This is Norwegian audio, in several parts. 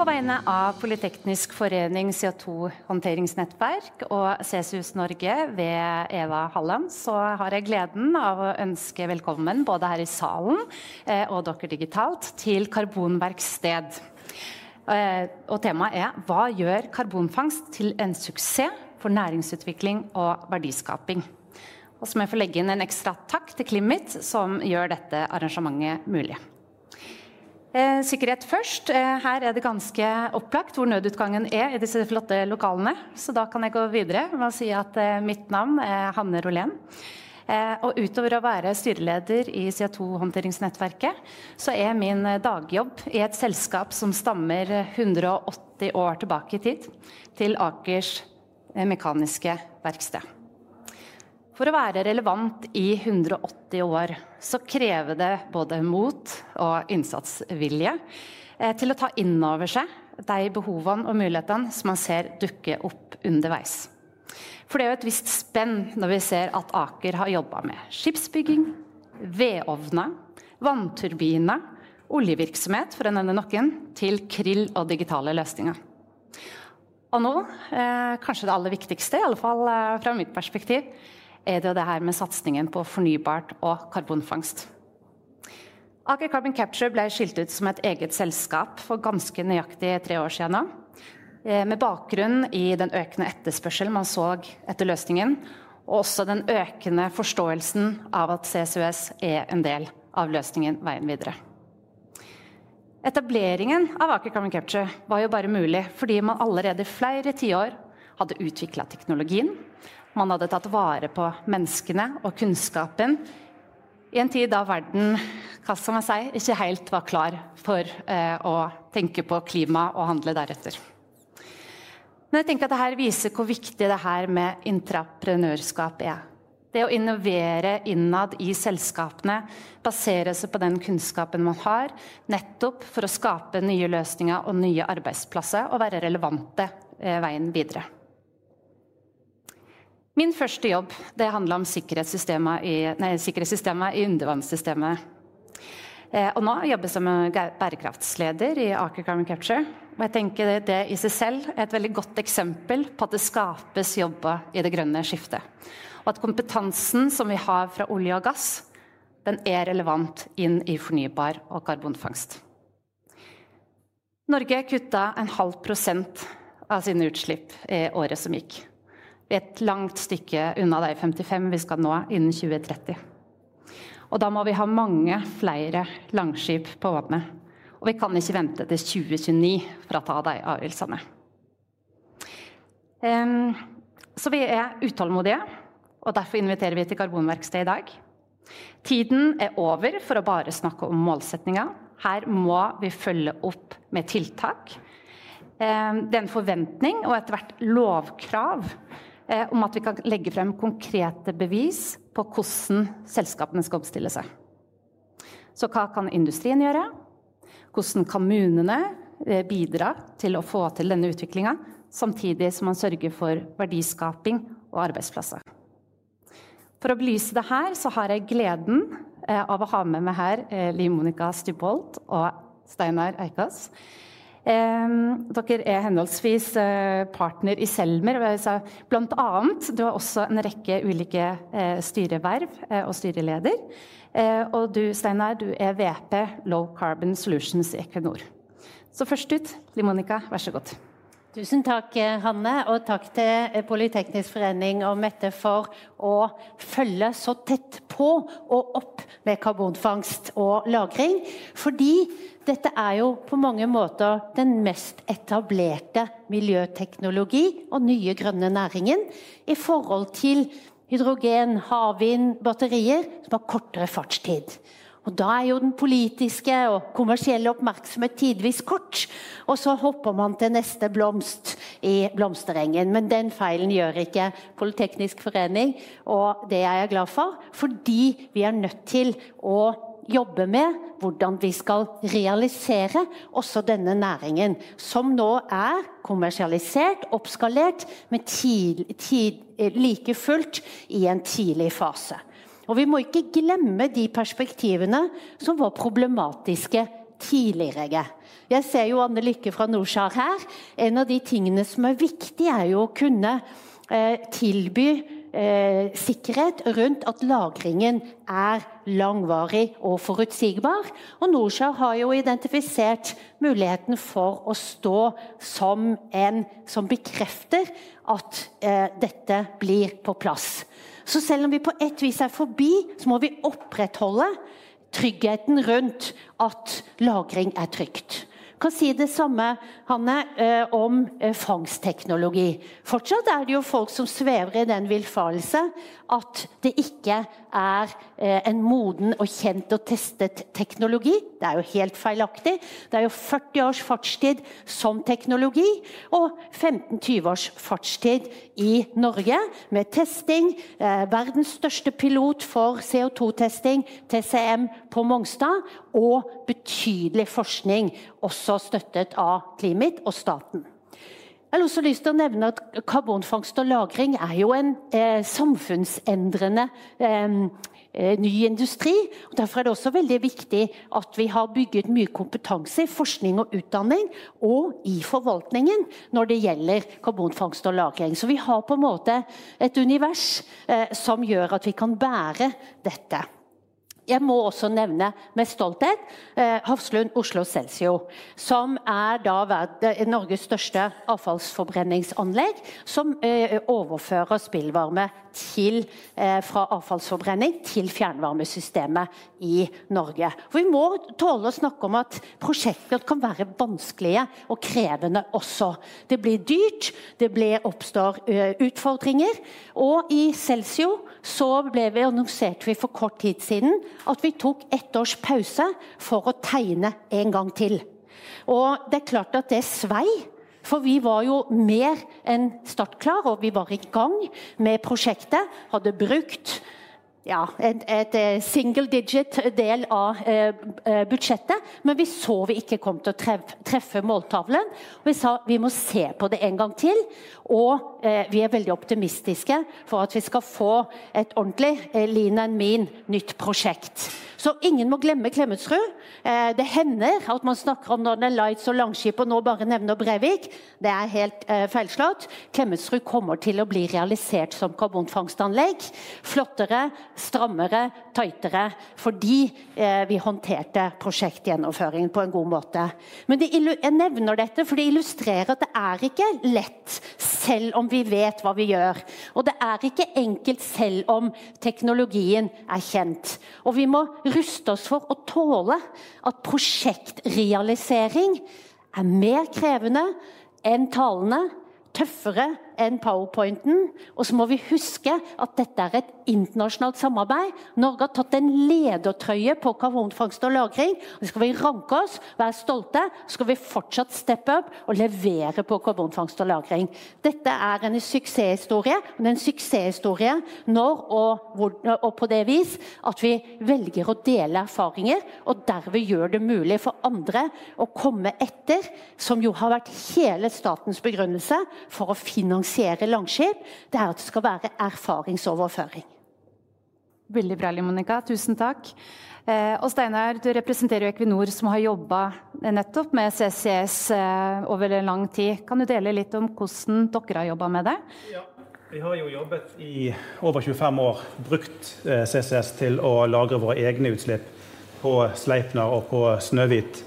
På vegne av Politeknisk forening CO2-håndteringsnettverk og CSUS Norge ved Eva Halland, så har jeg gleden av å ønske velkommen både her i salen eh, og dere digitalt til Karbonverksted. Eh, og temaet er hva gjør karbonfangst til en suksess for næringsutvikling og verdiskaping? Og så må jeg få legge inn en ekstra takk til Climit, som gjør dette arrangementet mulig. Eh, sikkerhet først. Eh, her er det ganske opplagt hvor nødutgangen er i disse flotte lokalene. Så da kan jeg gå videre med å si at eh, mitt navn er Hanne Rolén. Og utover å være styreleder i CO2-håndteringsnettverket, så er min dagjobb i et selskap som stammer 180 år tilbake i tid, til Akers mekaniske verksted. For å være relevant i 180 år så krever det både mot og innsatsvilje eh, til å ta inn over seg de behovene og mulighetene som man ser dukke opp underveis. For det er jo et visst spenn når vi ser at Aker har jobba med skipsbygging, vedovner, vannturbiner, oljevirksomhet, for å nevne noen, til krill og digitale løsninger. Og nå, eh, kanskje det aller viktigste, i alle fall eh, fra mitt perspektiv, er det det her med satsingen på fornybart og karbonfangst. Aker Carbon Capture ble skilt ut som et eget selskap for ganske nøyaktig tre år siden. nå. Eh, med bakgrunn i den økende etterspørselen man så etter løsningen, og også den økende forståelsen av at CCUS er en del av løsningen veien videre. Etableringen av Aker Carbon Capture var jo bare mulig fordi man allerede i flere tiår hadde utvikla teknologien, man hadde tatt vare på menneskene og kunnskapen i en tid da verden skal man si, ikke helt var klar for eh, å tenke på klima og handle deretter. Men jeg tenker at dette viser hvor viktig det her med intraprenørskap er. Det å innovere innad i selskapene, basere seg på den kunnskapen man har, nettopp for å skape nye løsninger og nye arbeidsplasser og være relevante eh, veien videre. Min første jobb det handla om sikkerhetssystemet i, nei, i undervannssystemet. Eh, og nå jobber jeg som bærekraftsleder i Aker Carbon Capture. Og jeg tenker det i seg selv er et veldig godt eksempel på at det skapes jobber i det grønne skiftet. Og at kompetansen som vi har fra olje og gass, den er relevant inn i fornybar og karbonfangst. Norge kutta en halv prosent av sine utslipp i året som gikk et langt stykke unna de 55 vi skal nå innen 2030. Og da må vi ha mange flere langskip på vannet. Og vi kan ikke vente til 2029 for å ta de avgjørelsene. Så vi er utålmodige, og derfor inviterer vi til karbonverksted i dag. Tiden er over for å bare snakke om målsetninger. Her må vi følge opp med tiltak. Det er en forventning og etter hvert lovkrav om at vi kan legge frem konkrete bevis på hvordan selskapene skal oppstille seg. Så hva kan industrien gjøre? Hvordan kan kommunene eh, bidra til å få til denne utviklinga, samtidig som man sørger for verdiskaping og arbeidsplasser? For å belyse det her, så har jeg gleden eh, av å ha med meg her Liv Monica Stubholt og Steinar Eikås. Dere er henholdsvis eh, partner i Selmer. Blant annet, du har også en rekke ulike eh, styreverv eh, og styreleder. Og du Steinar, du er VP Low Carbon Solutions i Equinor. Så først ut, Limonica, vær så god. Tusen takk, Hanne, og takk til Politeknisk forening og Mette for å følge så tett på og opp med karbonfangst og -lagring. Fordi dette er jo på mange måter den mest etablerte miljøteknologi og nye grønne næringen i forhold til hydrogen, havvind, batterier som har kortere fartstid. Og Da er jo den politiske og kommersielle oppmerksomhet tidvis kort. Og så hopper man til neste blomst i blomsterengen. Men den feilen gjør ikke Politeknisk forening, og det er jeg glad for. Fordi vi er nødt til å jobbe med hvordan vi skal realisere også denne næringen, som nå er kommersialisert, oppskalert, men tid, tid, like fullt i en tidlig fase. Og Vi må ikke glemme de perspektivene som var problematiske tidligere. Jeg ser jo Anne Lykke fra Norskjær her. En av de tingene som er viktig, er jo å kunne eh, tilby eh, sikkerhet rundt at lagringen er langvarig og forutsigbar. Og Norskjær har jo identifisert muligheten for å stå som en som bekrefter at eh, dette blir på plass. Så selv om vi på et vis er forbi, så må vi opprettholde tryggheten rundt at lagring er trygt kan si det samme Hanne, eh, om eh, fangstteknologi. Fortsatt er det jo folk som svever i den villfarelse at det ikke er eh, en moden og kjent og testet teknologi. Det er jo helt feilaktig. Det er jo 40 års fartstid som teknologi og 15-20 års fartstid i Norge med testing. Verdens største pilot for CO2-testing, TCM, på Mongstad. Og betydelig forskning, også støttet av Climit og staten. Jeg har også lyst til å nevne at Karbonfangst og -lagring er jo en eh, samfunnsendrende eh, eh, ny industri. og Derfor er det også veldig viktig at vi har bygget mye kompetanse i forskning og utdanning og i forvaltningen når det gjelder karbonfangst og -lagring. Så vi har på en måte et univers eh, som gjør at vi kan bære dette. Jeg må også nevne med stolthet eh, Hafslund Oslo Celsio, som er eh, Norges største avfallsforbrenningsanlegg, som eh, overfører spillvarme til, fra avfallsforbrenning til fjernvarmesystemet i Norge. For vi må tåle å snakke om at prosjekter kan være vanskelige og krevende også. Det blir dyrt, det blir, oppstår utfordringer. Og i Celsio så ble vi annonserte vi for kort tid siden at vi tok ett års pause for å tegne en gang til. Og det er klart at det svei. For vi var jo mer enn startklar, og vi var i gang med prosjektet. Hadde brukt ja, et, et, eh, single digit del av eh, eh, budsjettet. Men vi så vi ikke kom til å treffe, treffe måltavlen. Vi sa vi må se på det en gang til. Og eh, vi er veldig optimistiske for at vi skal få et ordentlig eh, Lean and Mean nytt prosjekt. Så ingen må glemme Klemetsrud. Eh, det hender at man snakker om Northern Lights og Langskip og nå bare nevner Brevik. Det er helt eh, feilslått. Klemetsrud kommer til å bli realisert som karbonfangstanlegg. Flottere, strammere, tightere. Fordi eh, vi håndterte prosjektgjennomføringen på en god måte. Men jeg nevner dette for det illustrerer at det er ikke lett selv om vi vet hva vi gjør. Og det er ikke enkelt selv om teknologien er kjent. Og vi må ruste oss for å tåle at prosjektrealisering er mer krevende enn talene, tøffere enn powerpointen. Og så må vi huske at dette er et internasjonalt samarbeid. Norge har tatt en ledertrøye på karbonfangst og -lagring. og skal vi ranke oss, være stolte, så skal vi fortsatt steppe opp og levere på karbonfangst og -lagring. Dette er en suksesshistorie. er en suksesshistorie når og, på det vis at vi velger å dele erfaringer, og derved gjør det mulig for andre å komme etter, som jo har vært hele statens begrunnelse for å finansiere finansiere Langskip, det er at det skal være erfaringsoverføring. Veldig bra, Monica. Tusen takk. Eh, og Steinar, du representerer jo Equinor, som har jobba nettopp med CCS eh, over en lang tid. Kan du dele litt om hvordan dere har jobba med det? Ja. Vi har jo jobbet i over 25 år, brukt eh, CCS til å lagre våre egne utslipp på Sleipner og på Snøhvit.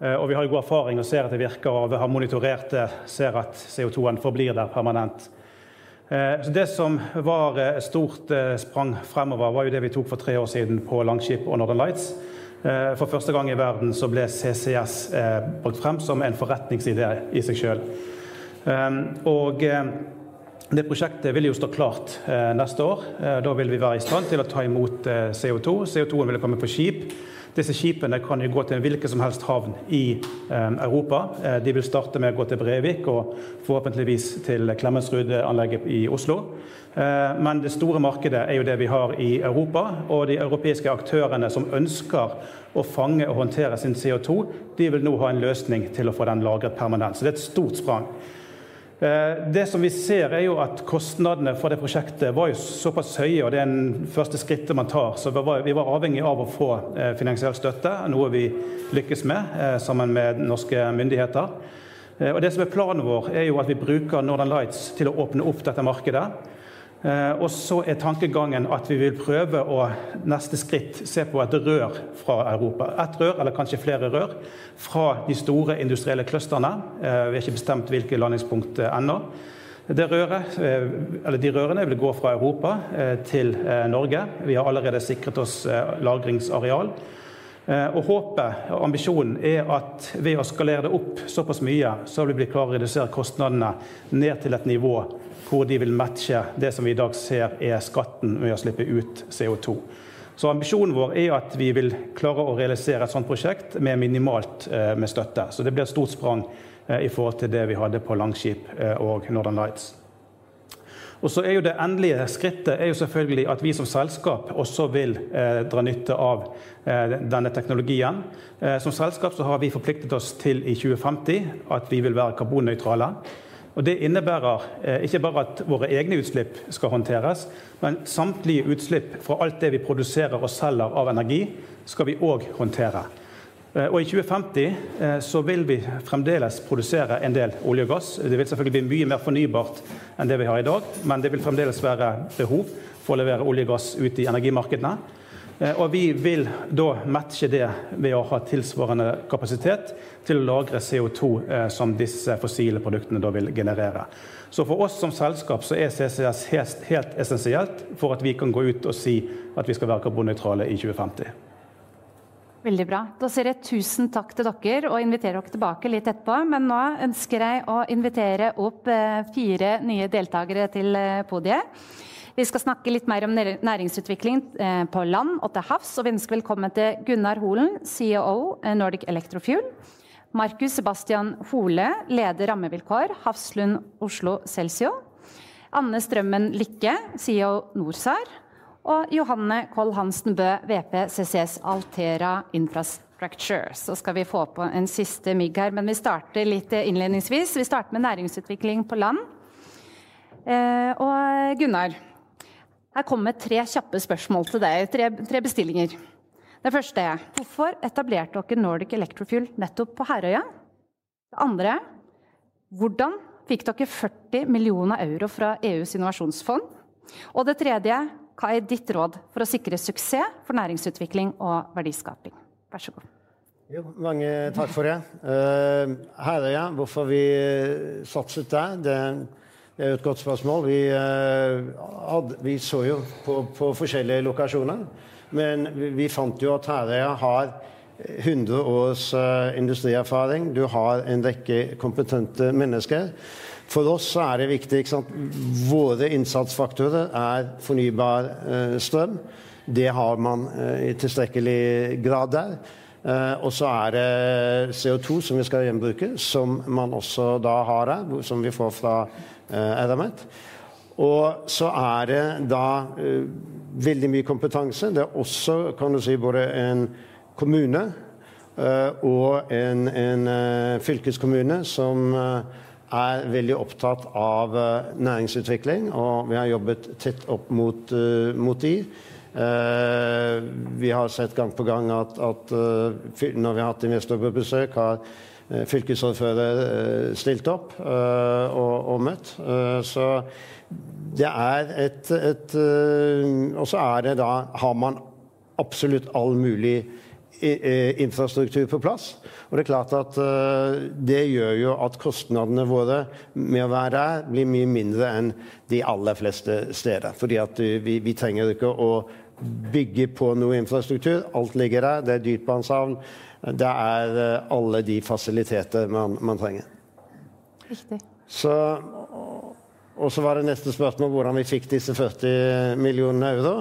Eh, og vi har god erfaring og ser at det virker, og vi har monitorert det, ser at CO2-en forblir der permanent. Eh, så Det som var et stort eh, sprang fremover, var jo det vi tok for tre år siden på Langskip og Northern Lights. For første gang i verden så ble CCS brukt frem som en forretningsidé i seg sjøl. Og det prosjektet vil jo stå klart neste år. Da vil vi være i stand til å ta imot CO2. CO2-en vil komme på skip. Disse skipene kan jo gå til en hvilken som helst havn i eh, Europa. Eh, de vil starte med å gå til Brevik og forhåpentligvis til Klemetsrud-anlegget i Oslo. Men det store markedet er jo det vi har i Europa. Og de europeiske aktørene som ønsker å fange og håndtere sin CO2, de vil nå ha en løsning til å få den lagret permanent. Så det er et stort sprang. Eh, det som vi ser er jo at Kostnadene for det prosjektet var jo såpass høye, og det er en første skrittet man tar. Så vi var avhengig av å få eh, finansiell støtte, noe vi lykkes med eh, sammen med norske myndigheter. Og det som er Planen vår er jo at vi bruker Northern Lights til å åpne opp dette markedet. Eh, og så er tankegangen at vi vil prøve å neste skritt se på et rør fra Europa. Et rør, eller kanskje flere rør, fra de store industrielle clusterne. Eh, vi har ikke bestemt hvilke landingspunkt eh, ennå. Røret, de rørene vil gå fra Europa til Norge. Vi har allerede sikret oss lagringsareal. Og Håpet og ambisjonen er at ved å skalere det opp såpass mye, så vil vi klare å redusere kostnadene ned til et nivå hvor de vil matche det som vi i dag ser er skatten med å slippe ut CO2. Så Ambisjonen vår er at vi vil klare å realisere et sånt prosjekt med minimalt eh, med støtte. Så det blir et stort sprang eh, i forhold til det vi hadde på Langskip eh, og Northern Lights. Og så er jo Det endelige skrittet er jo selvfølgelig at vi som selskap også vil eh, dra nytte av eh, denne teknologien. Eh, som selskap så har vi forpliktet oss til i 2050 at vi vil være karbonnøytrale. Og Det innebærer eh, ikke bare at våre egne utslipp skal håndteres, men samtlige utslipp fra alt det vi produserer og selger av energi, skal vi òg håndtere. Eh, og I 2050 eh, så vil vi fremdeles produsere en del olje og gass. Det vil selvfølgelig bli mye mer fornybart enn det vi har i dag, men det vil fremdeles være behov for å levere olje og gass ut i energimarkedene. Eh, og vi vil da matche det ved å ha tilsvarende kapasitet til å lagre CO2 eh, som disse fossile produktene da vil generere. Så for oss som selskap så er CCS helt, helt essensielt for at vi kan gå ut og si at vi skal være karbonnøytrale i 2050. Veldig bra. Da sier jeg tusen takk til dere og inviterer dere tilbake litt etterpå. Men nå ønsker jeg å invitere opp eh, fire nye deltakere til podiet. Vi skal snakke litt mer om næringsutvikling eh, på land og til havs. Og vi ønsker velkommen til Gunnar Holen, CEO eh, Nordic Electrofuel. Markus Sebastian Hole, leder rammevilkår, Hafslund Oslo Celsio. Anne Strømmen Lykke, CEO Norsar. Og Johanne Koll Hansen Bø, VP CCS Altera Infrastructure. Så skal vi få på en siste mygg her, men vi starter litt innledningsvis. Vi starter med næringsutvikling på land. Eh, og Gunnar, her kommer tre kjappe spørsmål til deg. Tre, tre bestillinger. Det første er hvorfor etablerte dere Nordic Electrofuel nettopp på Herøya? Det andre hvordan fikk dere 40 millioner euro fra EUs innovasjonsfond? Og det tredje hva er ditt råd for å sikre suksess for næringsutvikling og verdiskaping? Vær så god. Jo, mange takk for det. Uh, Herøya, hvorfor vi satset der, det det er jo et godt spørsmål. Vi, hadde, vi så jo på, på, forskjellige lokasjoner. Men vi, vi fant jo at Herøya har 100 års uh, industrierfaring. Du har en rekke kompetente mennesker. For oss er det viktig? Våre innsatsfaktorer er fornybar uh, strøm. Det har man i tilstrekkelig grad der. Og så er det CO2 som vi skal gjenbruke, som man også da har her, som vi får fra Eramet. Eh, og så er det da uh, veldig mye kompetanse. Det er også kan du si, både en kommune og en, en fylkeskommune som er veldig opptatt av næringsutvikling. Og vi har jobbet tett opp mot, mot de. Vi har sett gang på gang at, at når vi har hatt investorer på besøk, har Eh, fylkesordfører eh, stilt opp eh, og, og møtt. Så det er et, et Og så er det da Har man absolutt all mulig infrastruktur på plass. Og det er klart at det gjør jo at kostnadene våre med å være der blir mye mindre enn de aller fleste steder. Fordi at vi, vi trenger ikke å bygge på noe infrastruktur. Alt ligger der. Det er dypvannshavn. Det er eh, alle de fasiliteter man, man trenger. Riktig. Så, og så var det neste spørsmål hvordan vi fikk disse 40 millionene euro.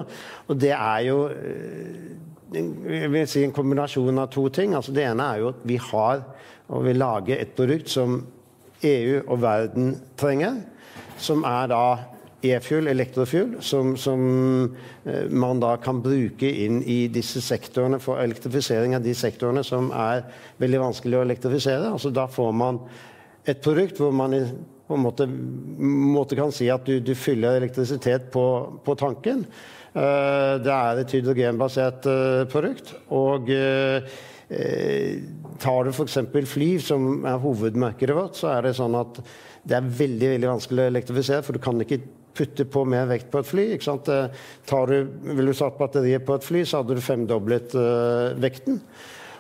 Og det er jo eh, jeg vil si en kombinasjon av to ting. Altså det ene er jo at vi har og vil lage et produkt som EU og verden trenger. Som er da e-fuel, elektrofuel, som, som eh, man da kan bruke inn i disse sektorene for elektrifisering av de sektorene som er veldig vanskelig å elektrifisere. Altså, da får man et produkt hvor man på en måte, måte kan si at du, du fyller elektrisitet på, på tanken. Uh, det er et hydrogenbasert uh, produkt. Og tar du f.eks. fly, som er hovedmarkedet vårt, så er det sånn at det er veldig veldig vanskelig å elektrifisere, for du kan ikke putte på mer vekt på et fly. ikke sant? Tar du, vil du satt batteriet på et fly, så hadde du femdoblet vekten.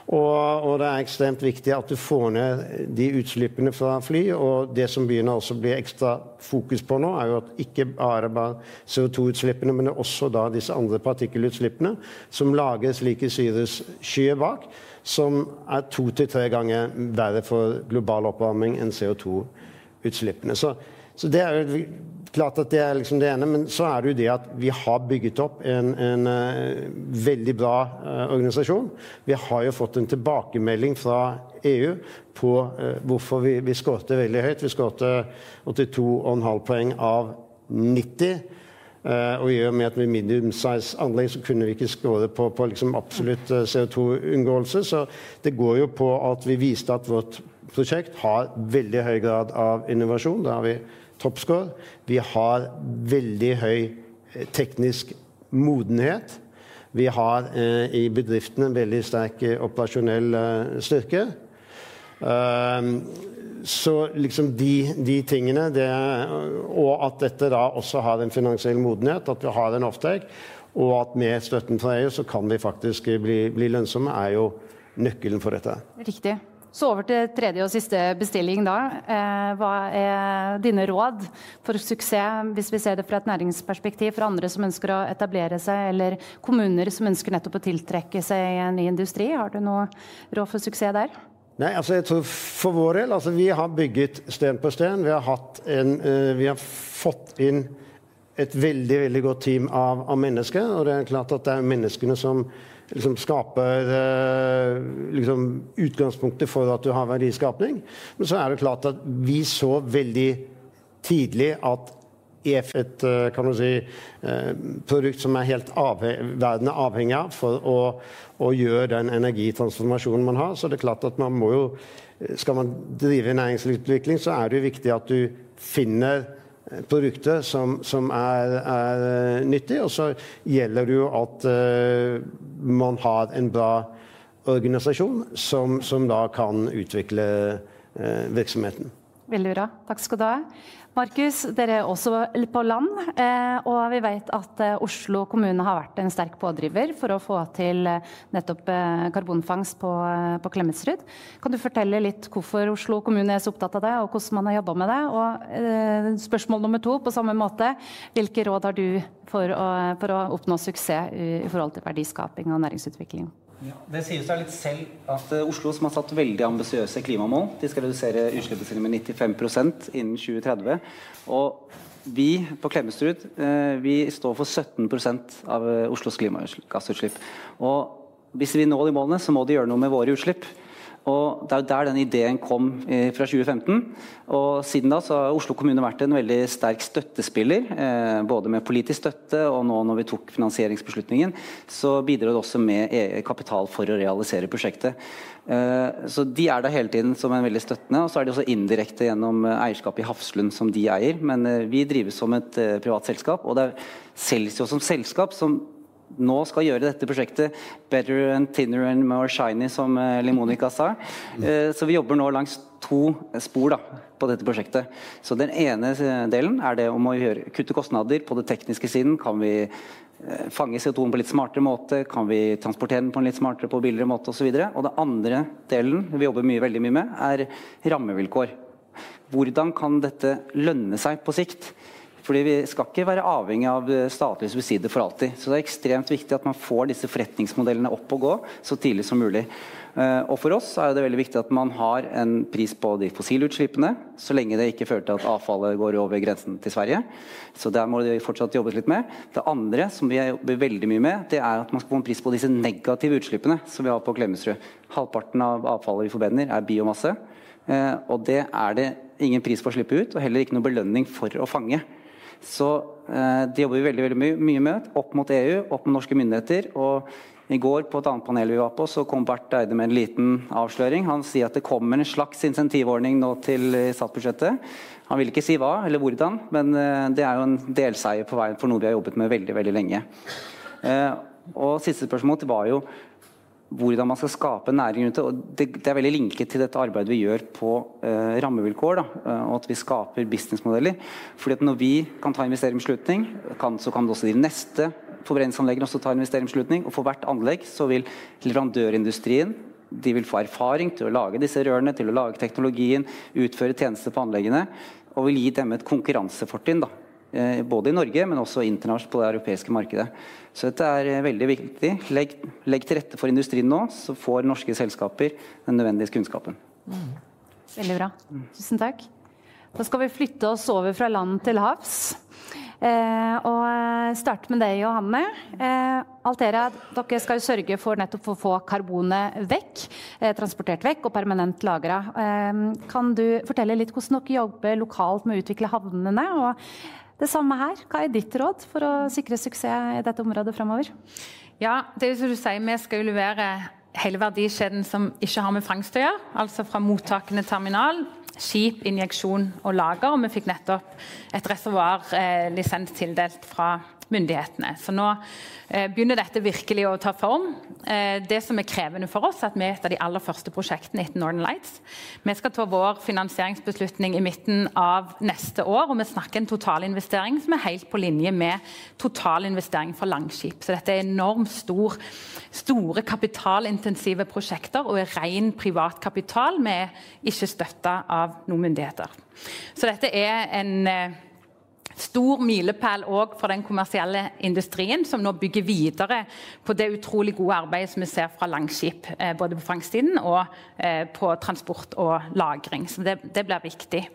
Og, og, det er ekstremt viktig at du får ned de utslippene fra fly. Og det som begynner også å bli ekstra fokus på nå, er jo at ikke bare CO2-utslippene, men også da disse andre partikkelutslippene som lager slike syreskyer bak, som er to til tre ganger verre for global oppvarming enn CO2-utslippene. Så, så det er jo klart at det er liksom det ene, men så er det jo det at vi har bygget opp en, en uh, veldig bra uh, organisasjon. Vi har jo fått en tilbakemelding fra EU på uh, hvorfor vi, vi skårte veldig høyt. Vi skårte 82,5 poeng av 90. og i og med at med medium size anlegg så kunne vi ikke skåre på, på liksom absolutt CO2-unngåelse. Så det går jo på at vi viste at vårt prosjekt har veldig høy grad av innovasjon. Det har vi toppscore. Vi har veldig høy eh, teknisk modenhet. Vi har eh, i bedriftene en veldig sterk eh, operasjonell eh, styrke. Uh, så liksom de, de tingene det, Og at dette da også har en finansiell modenhet, at vi har en offtake, og at med støtten fra EU så kan vi faktisk bli, bli lønnsomme, er jo nøkkelen for dette. Riktig. Så over til tredje og siste bestilling, da. Eh, hva er dine råd for suksess, hvis vi ser det fra et næringsperspektiv, for andre som ønsker å etablere seg, eller kommuner som ønsker nettopp å tiltrekke seg en ny industri? Har du noe råd for suksess der? Nei, altså jeg tror For vår del altså Vi har bygget sten på sten. Vi har, en, uh, vi har fått inn et veldig veldig godt team av, av mennesker. Og det er klart at det er menneskene som liksom skaper eh, liksom utgangspunktet for at du har verdiskapning. Men så er det klart at vi så veldig tidlig at EF et eh, kan du si, eh, produkt som er helt avheng, verden er avhengig av for å, å, gjøre den energitransformasjonen man har. Så det er klart at man må jo Skal man drive næringsutvikling, så er det jo viktig at du finner produkter som, som er, er, eh, nyttig. Og så gjelder det jo at uh, man har en bra organisasjon som, som da kan utvikle uh, virksomheten. Veldig bra. Takk skal du ha. Markus, dere er også på land, eh, og vi vet at eh, Oslo kommune har vært en sterk pådriver for å få til eh, nettopp karbonfangst på, på Klemetsrud. Kan du fortelle litt hvorfor Oslo kommune er så opptatt av det, og hvordan man har jobba med det? Og spørsmål nummer to på samme måte, hvilke råd har du for å, for å oppnå suksess i, forhold til verdiskaping og næringsutvikling? Ja, det sier seg litt selv at uh, Oslo, som har satt veldig ambisiøse klimamål De skal redusere utslippene sine med 95% innen 2030. Og vi på Klemetsrud uh, vi står for 17 av uh, Oslos klimagassutslipp. Og hvis vi når de målene, så må de gjøre noe med våre utslipp. Og Det er jo der den ideen kom eh, fra 2015. Og Siden da så har Oslo kommune vært en veldig sterk støttespiller. Eh, både med politisk støtte og nå når vi tok finansieringsbeslutningen, så bidrar det også med e kapital for å realisere prosjektet. Eh, så De er der hele tiden som en veldig støttende. Og så er de også indirekte gjennom eierskapet i Hafslund som de eier. Men vi drives som et privat selskap. Og det er Celsio som selskap som nå skal gjøre dette prosjektet better and thinner and more shiny, som eh, Limonica sa. Eh, så vi jobber nå langs to spor da, på dette prosjektet. Så Den ene delen er det om å gjøre, kutte kostnader på det tekniske siden. Kan vi eh, fange CO2-en på litt smartere måte? Kan vi transportere den på en litt smartere, på billigere måte osv.? Og, så og den andre delen vi jobber mye, veldig mye med, er rammevilkår. Hvordan kan dette lønne seg på sikt? Fordi Vi skal ikke være avhengig av eh, statlige subsidier for alltid. Så Det er ekstremt viktig at man får disse forretningsmodellene opp og gå så tidlig som mulig. Eh, og For oss er det veldig viktig at man har en pris på de fossile utslippene, så lenge det ikke fører til at avfallet går over grensen til Sverige. Så Der må det fortsatt jobbes litt med. Det andre som vi jobber veldig mye med, det er at man skal få en pris på disse negative utslippene som vi har på Klemetsrud. Halvparten av avfallet vi forbrenner er biomasse. Eh, og det er det ingen pris for å slippe ut, og heller ikke noe belønning for å fange. Så eh, det jobber vi veldig, veldig mye, mye med. Opp mot EU, opp mot norske myndigheter. og i går på et annet panel vi var på, så kom Barth Eide med en liten avsløring. Han sier at det kommer en slags insentivordning nå til statsbudsjettet. Han vil ikke si hva eller hvordan, men eh, det er jo en delseier på veien for noe vi har jobbet med veldig veldig lenge. Eh, og Siste spørsmål var jo hvordan man skal skape næring rundt det. og det, det, er veldig linket til dette arbeidet vi gjør på eh, rammevilkår. Da, eh, og at vi skaper businessmodeller. Fordi at Når vi kan ta investeringsbeslutning, kan, så kan også de neste forbrenningsanleggene også ta investeringsbeslutning. Og for hvert anlegg så vil leverandørindustrien de vil få erfaring til å lage disse rørene, til å lage teknologien, utføre tjenester på anleggene. Og vil gi dem et konkurransefortrinn. da både i Norge, men også internasjonalt på det europeiske markedet. Så dette er eh, veldig viktig. Legg, legg til rette for industrien nå, så får norske selskaper den nødvendige kunnskapen. Mm. Veldig bra. Tusen takk. Da skal vi flytte oss over fra land til havs. Eh, og eh, starte med deg, Johanne. Eh, Altera, dere skal sørge for nettopp å få karbonet vekk, eh, transportert vekk og permanent lagra. kan du fortelle litt hvordan dere jobber lokalt med å utvikle havnene? og det samme her. Hva er ditt råd for å sikre suksess i dette området fremover? Ja, det er som du sier, Vi skal jo levere hele verdikjeden som ikke har med fangst å gjøre. Altså fra mottakende terminal, skip, injeksjon og lager. Og vi fikk nettopp et reservoarlisens eh, tildelt fra myndighetene. Så nå eh, begynner dette virkelig å ta form. Eh, det som er krevende for oss, er at vi er et av de aller første prosjektene etter Northern Lights. Vi skal ta vår finansieringsbeslutning i midten av neste år, og vi snakker en totalinvestering som er helt på linje med totalinvestering for Langskip. Så dette er enormt stor, store kapitalintensive prosjekter og er ren privat kapital. Vi er ikke støtta av noen myndigheter. Så dette er en eh, stor milepæl òg for den kommersielle industrien, som nå bygger videre på det utrolig gode arbeidet som vi ser fra Langskip, eh, både på fangstsiden og eh, på transport og lagring. Så det, det blir viktig.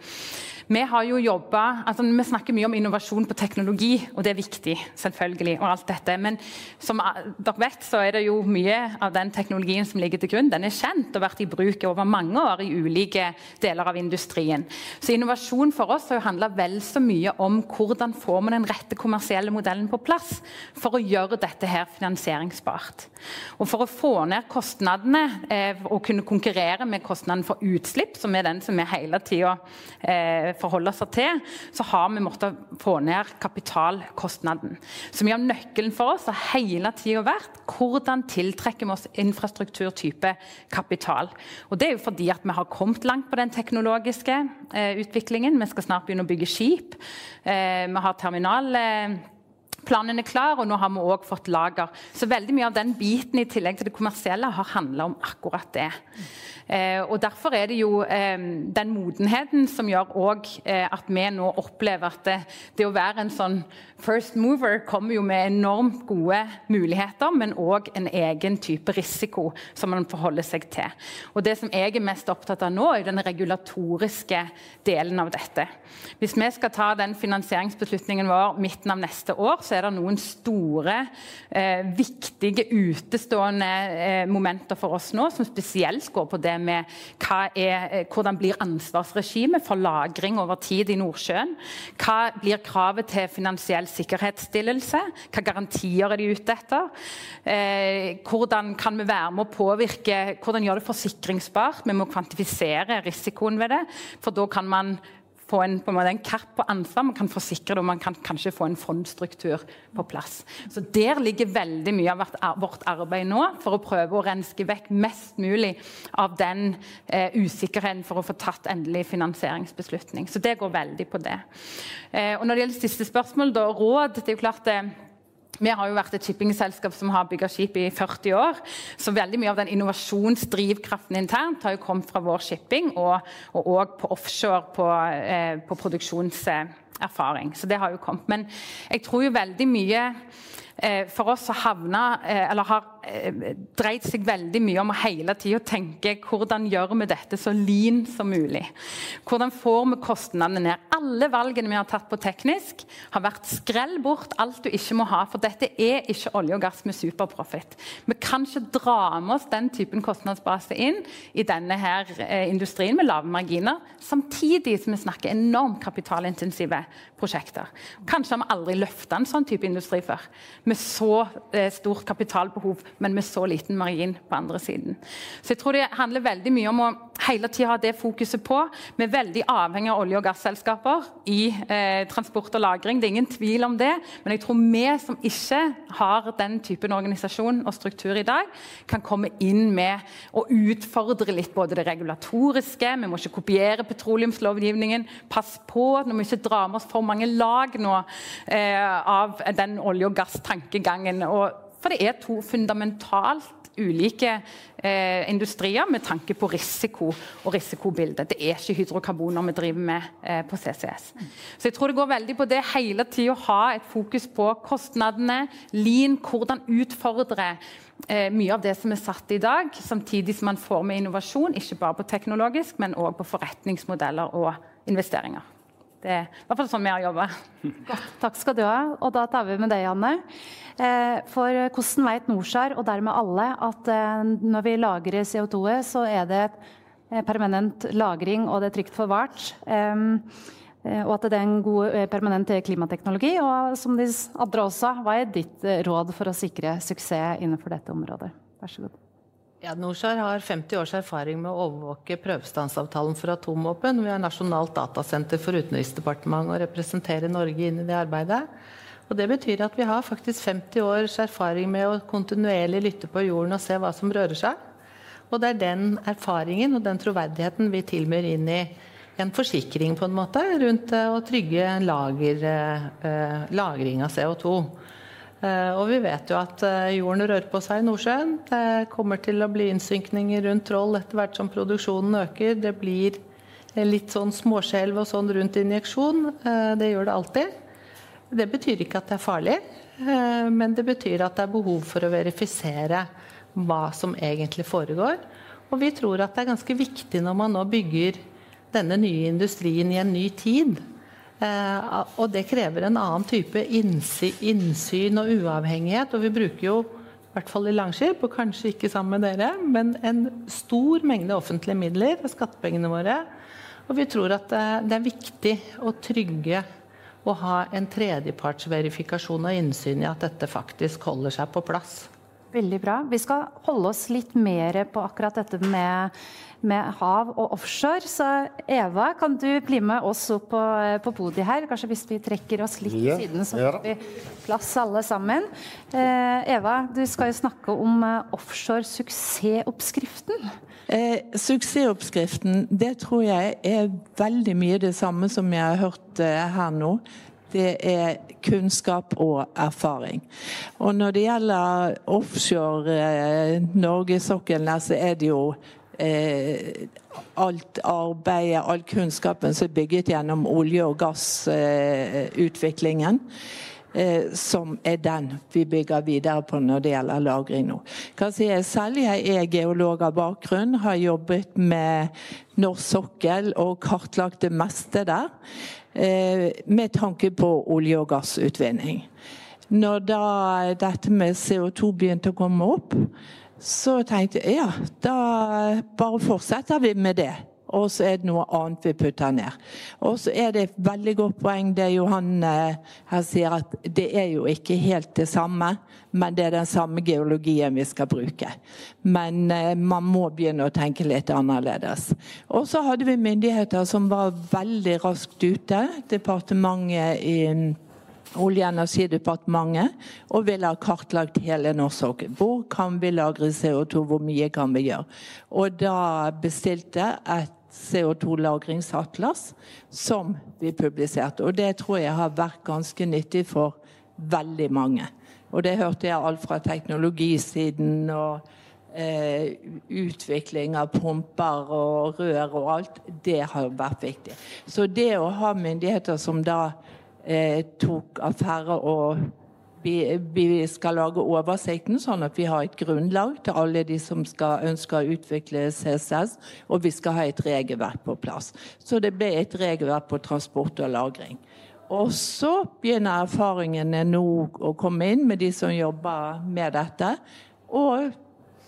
Vi har jo jobbet, altså vi snakker mye om innovasjon på teknologi, og det er viktig. selvfølgelig, og alt dette, Men som dere vet, så er det jo mye av den teknologien som ligger til grunn, den er kjent og vært i bruk over mange år i ulike deler av industrien. Så innovasjon for oss har jo handla vel så mye om hvordan får man den rette kommersielle modellen på plass for å gjøre dette her finansieringsbart. Og For å få ned kostnadene eh, og kunne konkurrere med kostnaden for utslipp, som er den som er hele tida eh, forholde oss til, så har vi måttet få ned kapitalkostnaden. Så mye av nøkkelen for oss har hele tida vært hvordan tiltrekker vi oss infrastrukturtype kapital. Og Det er jo fordi at vi har kommet langt på den teknologiske eh, utviklingen. Vi skal snart begynne å bygge skip. Eh, vi har terminal... Eh, Planen er klar, og nå har vi òg fått lager. Så veldig mye av den biten i tillegg til det kommersielle har handla om akkurat det. Eh, og Derfor er det jo eh, den modenheten som gjør også, eh, at vi nå opplever at det, det, å være en sånn first mover kommer jo med enormt gode muligheter, men òg en egen type risiko som man forholder seg til. Og Det som jeg er mest opptatt av nå, er den regulatoriske delen av dette. Hvis vi skal ta den finansieringsbeslutningen vår midten av neste år, så er det noen store, eh, viktige, utestående eh, momenter for oss nå, som spesielt går på det med er, eh, hvordan blir ansvarsregimet for lagring over tid i Nordsjøen? Hva blir kravet til finansiell sikkerhetsstillelse? Hva garantier er de ute etter? Eh, hvordan kan vi være med å påvirke Hvordan gjøre det forsikringsbart? Vi må kvantifisere risikoen ved det. For da kan man få en, på en, måte, en kapp på ansvar, man kan forsikre det, og man kan kanskje få en fondsstruktur på plass. Så Der ligger veldig mye av vårt arbeid nå, for å prøve å renske vekk mest mulig av den eh, usikkerheten for å få tatt endelig finansieringsbeslutning. Så det går veldig på det. Eh, og Når det gjelder siste spørsmål, da, råd det er jo klart det, eh, vi har jo vært et shippingselskap som har bygga skip i 40 år. Så veldig mye av den innovasjonsdrivkraften internt har jo kommet fra vår shipping, og òg på offshore på, eh, på produksjonserfaring. Så det har jo kommet. Men jeg tror jo veldig mye Eh, for oss har havna, eh, eller har eh, dreid seg veldig mye om å hele tida tenke hvordan gjør vi dette så lean som mulig. Hvordan får vi kostnadene ned. Alle valgene vi har tatt på teknisk, har vært skrell bort alt du ikke må ha. For dette er ikke olje og gass med superprofit. Vi kan ikke dra med oss den typen kostnadsbase inn i denne her industrien med lave marginer, samtidig som vi snakker enormt kapitalintensive prosjekter. Kanskje har vi aldri løfta en sånn type industri før. Med så eh, stort kapitalbehov, men med så liten margin på andre siden. Så jeg tror det handler veldig mye om å hele tida ha det fokuset på. Vi er veldig avhengig av olje- og gasselskaper i eh, transport og lagring. Det er ingen tvil om det. Men jeg tror vi som ikke har den typen organisasjon og struktur i dag, kan komme inn med å utfordre litt både det regulatoriske Vi må ikke kopiere petroleumslovgivningen. Pass på, når vi ikke dra med oss for mange lag nå eh, av den olje- og gasstankegangen. for det er to fundamentalt ulike eh, industrier med tanke på risiko og risikobildet. Det er ikke hydrokarboner vi driver med eh, på CCS. Så jeg tror det går veldig på det hele tida å ha et fokus på kostnadene, lean, hvordan utfordre eh, mye av det som er satt i dag, samtidig som man får med innovasjon, ikke bare på teknologisk, men òg på forretningsmodeller og investeringer. Det er i hvert fall sånn vi har jobba. Takk skal du ha. Og da tar vi med deg, Janne. Eh, for hvordan vet Norsar, og dermed alle, at eh, når vi lagrer CO2-et, så er det eh, permanent lagring, og det er trygt forvart. Og at det er en god permanent klimateknologi. Og som de andre også, hva er ditt råd for å sikre suksess innenfor dette området? Vær så god. Ja, NORSAR har 50 års erfaring med å overvåke prøvestansavtalen for atomvåpen. Vi har Nasjonalt datasenter for Utenriksdepartementet og representerer Norge inn i det arbeidet. Og Det betyr at vi har faktisk 50 års erfaring med å kontinuerlig lytte på jorden og se hva som rører seg. Og det er den erfaringen og den troverdigheten vi tilbyr inn i en forsikring på en måte rundt å trygge lager, eh, lagring av CO2. Eh, og vi vet jo at eh, jorden rører på seg i Nordsjøen. Det kommer til å bli innsynkninger rundt Troll etter hvert som produksjonen øker. Det blir litt sånn småskjelv og sånn rundt injeksjon. Det gjør det alltid. Det betyr ikke at det er farlig, eh, men det betyr at det er behov for å verifisere hva som egentlig foregår. Og vi tror at det er ganske viktig når man nå bygger denne nye industrien i en ny tid. Eh, og det krever en annen type innsyn og uavhengighet. Og vi bruker jo, i hvert fall i Langskip, og kanskje ikke sammen med dere, men en stor mengde offentlige midler av skattepengene våre. Og vi tror at det er viktig å trygge å ha en tredjepartsverifikasjon og innsyn i at dette faktisk holder seg på plass. Veldig bra. Vi skal holde oss litt mer på akkurat dette med, med hav og offshore. Så Eva, kan du bli med oss opp på, på podiet her? Kanskje hvis vi trekker oss litt til siden, så får vi plass alle sammen. Eh, Eva, du skal jo snakke om eh, offshore suksessoppskriften. Eh, suksessoppskriften, det tror jeg er veldig mye det samme som jeg har hørt eh, her nå. Det er kunnskap og erfaring. Og når det gjelder offshore eh, norgesokkelen, så er det jo eh, alt arbeidet, all kunnskapen som er bygget gjennom olje- og gassutviklingen. Eh, eh, som er den vi bygger videre på når det gjelder lagring nå. Si jeg selv jeg er geolog av bakgrunn, har jobbet med norsk sokkel og kartlagt det meste der. Eh, med tanke på olje- og gassutvinning. Når da dette med CO2 begynte å komme opp, så tenkte jeg ja, da bare fortsetter vi med det og så er det noe annet vi putter ned. Og så er det et veldig godt poeng det Johan eh, her sier, at det er jo ikke helt det samme, men det er den samme geologien vi skal bruke. Men eh, man må begynne å tenke litt annerledes. Og så hadde vi myndigheter som var veldig raskt ute. Departementet i Olje- og energidepartementet og ville ha kartlagt hele norsk. Hvor kan vi lagre CO2, hvor mye kan vi gjøre? Og da bestilte et CO2-lagringsatlas som vi publiserte. Og det tror jeg har vært ganske nyttig for veldig mange. Og det hørte jeg alt fra teknologisiden og eh, utvikling av pumper og rør og alt. Det har vært viktig. Så det å ha myndigheter som da eh, tok affære og vi, vi, skal lage oversikten, sånn at vi har et grunnlag til alle de som skal ønske å utvikle CCS. Og vi skal ha et regelverk på plass. Så det ble et regelverk på transport og lagring. Og så begynner erfaringene nå å komme inn med de som jobber med dette. Og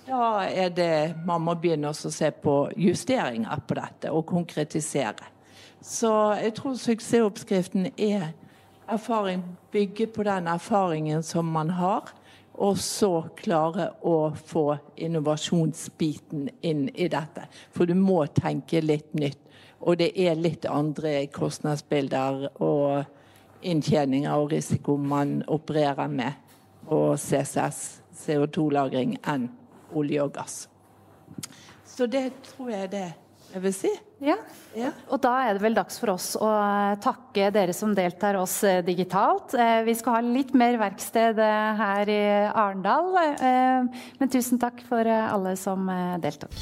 da er det man må begynne å se på justeringer på dette og konkretisere. Så jeg tror suksessoppskriften er erfaring, bygge på den erfaringen som man har. Og så klare å få innovasjonsbiten inn i dette. For du må tenke litt nytt. Og det er litt andre kostnadsbilder og inntjeninger og risiko man opererer med og CCS, CO2-lagring, enn olje og gass. Så det tror jeg det jeg vil si. Ja. ja. Og da er det vel dags for oss å takke dere som deltar oss eh, digitalt. Eh, vi skal ha litt mer verksted eh, her i Arendal, men tusen takk for alle som deltok.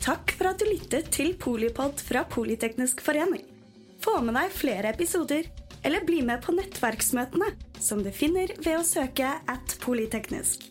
Takk for at du lyttet til Polipod fra Politeknisk forening. Få med deg flere episoder, eller bli med på nettverksmøtene, som du finner ved å søke at polyteknisk